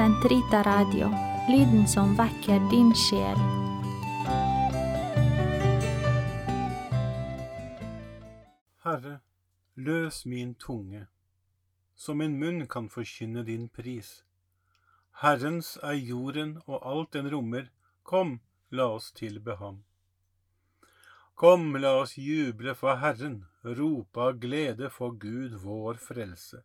Sentrita Radio, lyden som vekker din sjel. Herre, løs min tunge, så min munn kan forkynne din pris. Herrens er jorden og alt den rommer, kom, la oss tilbe ham. Kom, la oss juble for Herren, rope av glede for Gud vår frelse.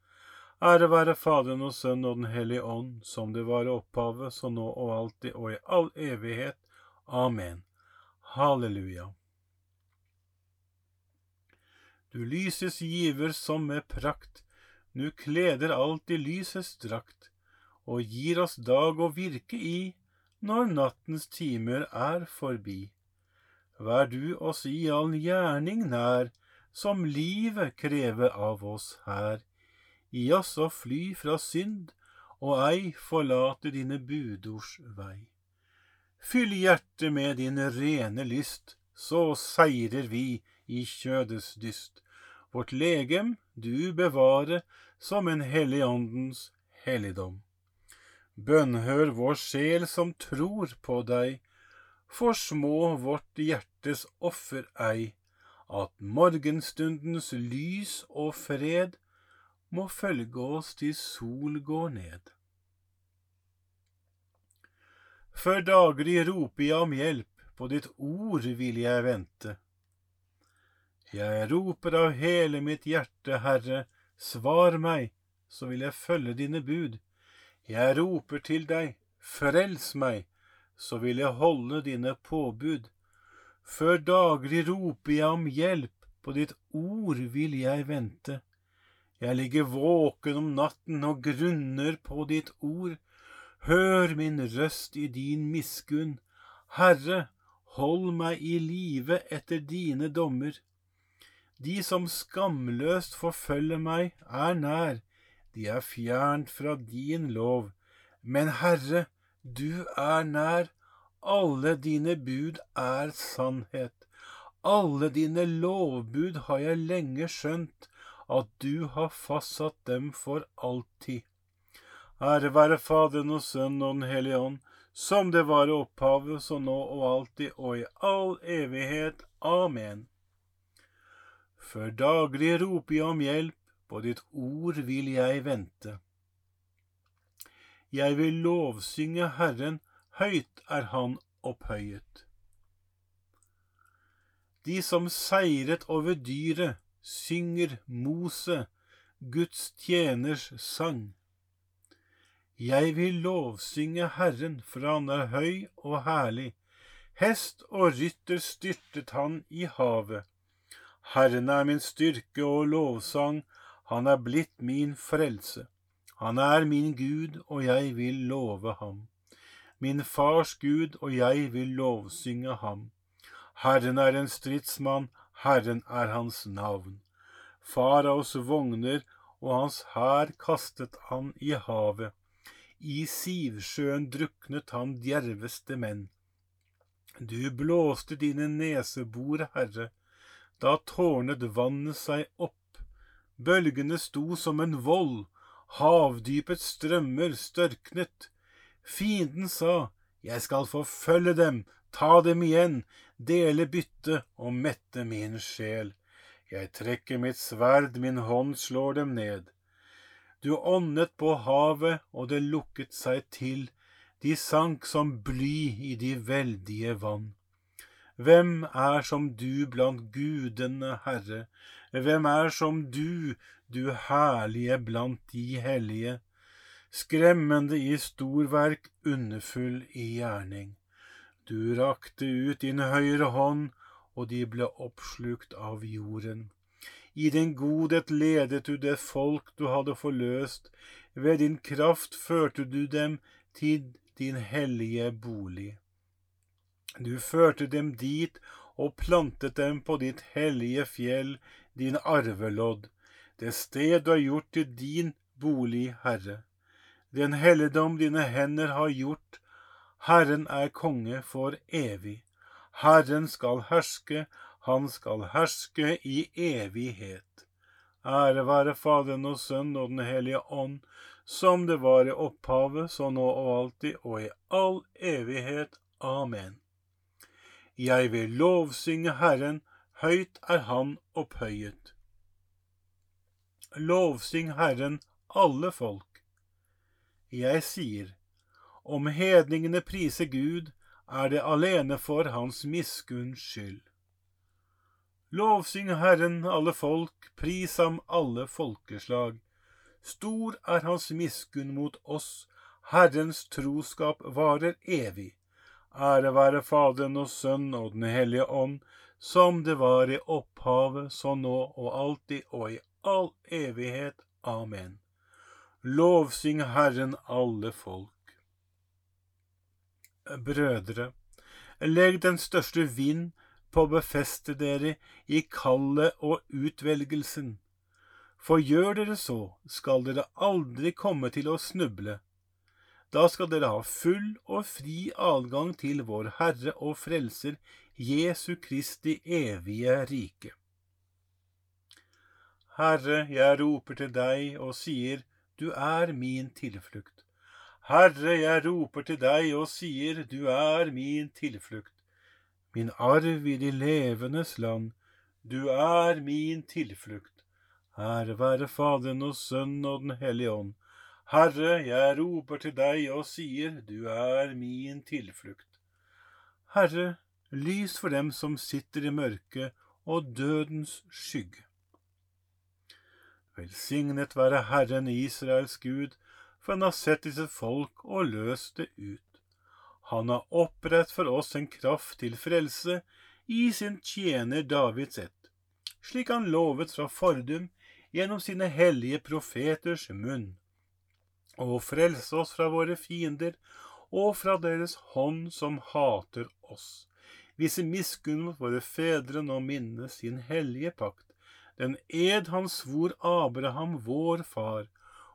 Ære være Faderen og Sønnen og Den hellige ånd, som det var i opphavet, så nå og alltid, og i all evighet. Amen. Halleluja. Du lyses giver som med prakt, nu kleder alt i lysets drakt, og gir oss dag å virke i, når nattens timer er forbi. Vær du oss i all gjerning nær, som livet krever av oss her. Gi oss å fly fra synd, og ei forlate dine budords vei. Fyll hjertet med din rene lyst, så seirer vi i kjødets dyst. Vårt legem du bevare som en helligåndens helligdom. Bønnhør vår sjel som tror på deg, for små vårt hjertes offer ei, at morgenstundens lys og fred må følge oss til sol går ned. Før daglig roper jeg om hjelp, på ditt ord vil jeg vente. Jeg roper av hele mitt hjerte, Herre, svar meg, så vil jeg følge dine bud. Jeg roper til deg, frels meg, så vil jeg holde dine påbud. Før daglig roper jeg om hjelp, på ditt ord vil jeg vente. Jeg ligger våken om natten og grunner på ditt ord. Hør min røst i din miskunn. Herre, hold meg i live etter dine dommer. De som skamløst forfølger meg, er nær, de er fjernt fra din lov. Men Herre, du er nær, alle dine bud er sannhet. Alle dine lovbud har jeg lenge skjønt, at du har fastsatt dem for alltid. Ære være Faderen og Sønnen og Den hellige ånd, som det var i opphavet, så nå og alltid og i all evighet. Amen. Før daglig roper jeg om hjelp, på ditt ord vil jeg vente. Jeg vil lovsynge Herren, høyt er Han opphøyet. De som seiret over dyret, synger Mose, Guds tjeners sang. Jeg vil lovsynge Herren, for han er høy og herlig. Hest og rytter styrtet han i havet. Herren er min styrke og lovsang, han er blitt min frelse. Han er min Gud, og jeg vil love ham. Min fars Gud, og jeg vil lovsynge ham. Herren er en stridsmann, Herren er hans navn. Faraos vogner og hans hær kastet han i havet. I Sivsjøen druknet han djerveste menn. Du blåste dine nesebor, Herre. Da tårnet vannet seg opp, bølgene sto som en vold, havdypets strømmer størknet. Fienden sa, Jeg skal forfølge dem, ta dem igjen, dele byttet og mette min sjel. Jeg trekker mitt sverd, min hånd slår dem ned. Du åndet på havet, og det lukket seg til, de sank som bly i de veldige vann. Hvem er som du blant gudene, Herre? Hvem er som du, du herlige blant de hellige? Skremmende i storverk, underfull i gjerning. Du rakte ut din høyre hånd, og de ble oppslukt av jorden. I din godhet ledet du det folk du hadde forløst, ved din kraft førte du dem til din hellige bolig. Du førte dem dit og plantet dem på ditt hellige fjell, din arvelodd, det sted du har gjort til din bolig, Herre. Den helligdom dine hender har gjort, Herren er konge for evig. Herren skal herske, han skal herske i evighet. Ære være Faderen og Sønnen og Den hellige ånd, som det var i opphavet, så nå og alltid og i all evighet. Amen. Jeg vil lovsynge Herren, høyt er Han opphøyet. Lovsyng Herren, alle folk. Jeg sier, om hedningene priser Gud, er det alene for Hans miskunns skyld. Lovsyng Herren, alle folk, pris ham alle folkeslag. Stor er Hans miskunn mot oss, Herrens troskap varer evig. Ære være Faderen og Sønnen og Den hellige ånd, som det var i opphavet, så nå og alltid og i all evighet. Amen. Lovsyng Herren alle folk. Brødre, legg den største vind på å befeste dere i kallet og utvelgelsen. For gjør dere så, skal dere aldri komme til å snuble. Da skal dere ha full og fri adgang til vår Herre og Frelser Jesu Kristi evige rike. Herre, jeg roper til deg og sier, du er min tilflukt. Herre, jeg roper til deg og sier, du er min tilflukt. Min arv i de levendes land, du er min tilflukt. Ære være Faderen og Sønnen og Den hellige ånd Herre, jeg roper til deg og sier, du er min tilflukt. Herre, lys for dem som sitter i mørket og dødens skygge. Velsignet være Herren Israels Gud, for han har sett disse folk og løst det ut. Han har opprett for oss en kraft til frelse i sin tjener Davids ett, slik han lovet fra fordum gjennom sine hellige profeters munn og frelse oss fra våre fiender og fra deres hånd som hater oss. Vise miskunn mot våre fedre nå minne sin hellige pakt, den ed han svor Abraham, vår far,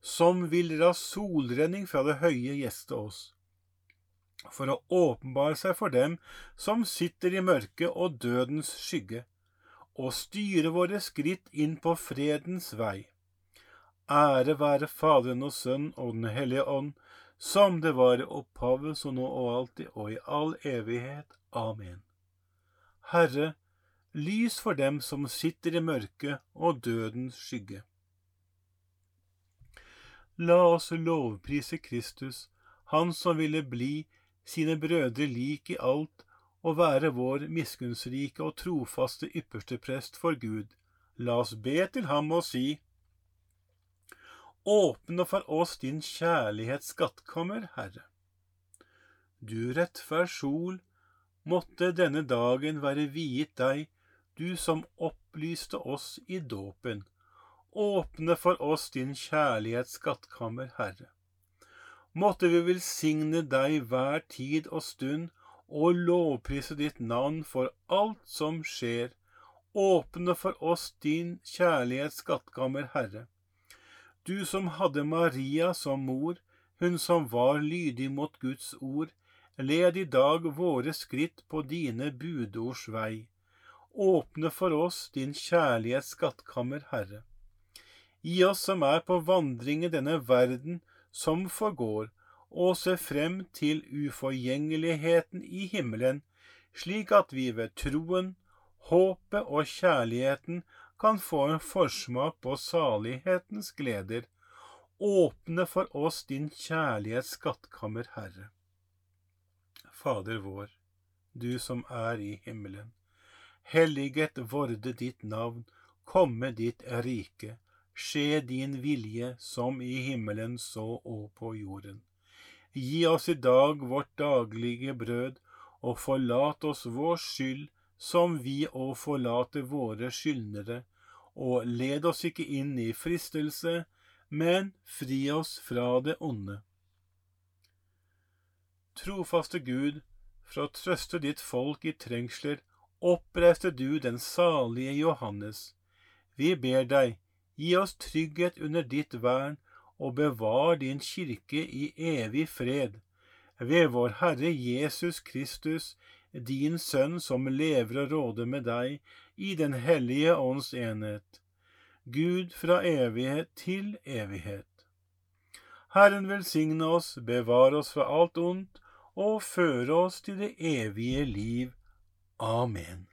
som vil la solrenning fra det høye gjeste oss, for å åpenbare seg for dem som sitter i mørket og dødens skygge, og styre våre skritt inn på fredens vei. Ære være Faderen og Sønnen og Den hellige ånd, som det var i opphavet, så nå og alltid og i all evighet. Amen. Herre, lys for dem som sitter i mørket og dødens skygge. La oss lovprise Kristus, Han som ville bli sine brødre lik i alt og være vår miskunnsrike og trofaste ypperste prest for Gud. La oss be til ham og si, Åpne for oss din kjærlighets skattkammer, Herre. Du rettferd sol, måtte denne dagen være viet deg, du som opplyste oss i dåpen. Åpne for oss din kjærlighets skattkammer, Herre. Måtte vi velsigne deg hver tid og stund og lovprise ditt navn for alt som skjer. Åpne for oss din kjærlighets skattkammer, Herre. Du som hadde Maria som mor, hun som var lydig mot Guds ord, led i dag våre skritt på dine budords vei. Åpne for oss din kjærlighets skattkammer, Herre. Gi oss som er på vandring i denne verden, som forgår, og se frem til uforgjengeligheten i himmelen, slik at vi ved troen, håpet og kjærligheten kan få en forsmak på salighetens gleder. Åpne for oss din kjærlighets skattkammer, Herre. Fader vår, du som er i himmelen. Helliget vorde ditt navn, komme ditt rike skje din vilje som i himmelen så og på jorden. Gi oss i dag vårt daglige brød, og forlat oss vår skyld som vi å forlate våre skyldnere, og led oss ikke inn i fristelse, men fri oss fra det onde. Trofaste Gud, for å trøste ditt folk i trengsler, oppreiste du den salige Johannes. Vi ber deg, Gi oss trygghet under ditt vern, og bevar din kirke i evig fred. Ved vår Herre Jesus Kristus, din Sønn som lever og råder med deg i Den hellige ånds enhet. Gud fra evighet til evighet. Herren velsigne oss, bevare oss fra alt ondt og føre oss til det evige liv. Amen.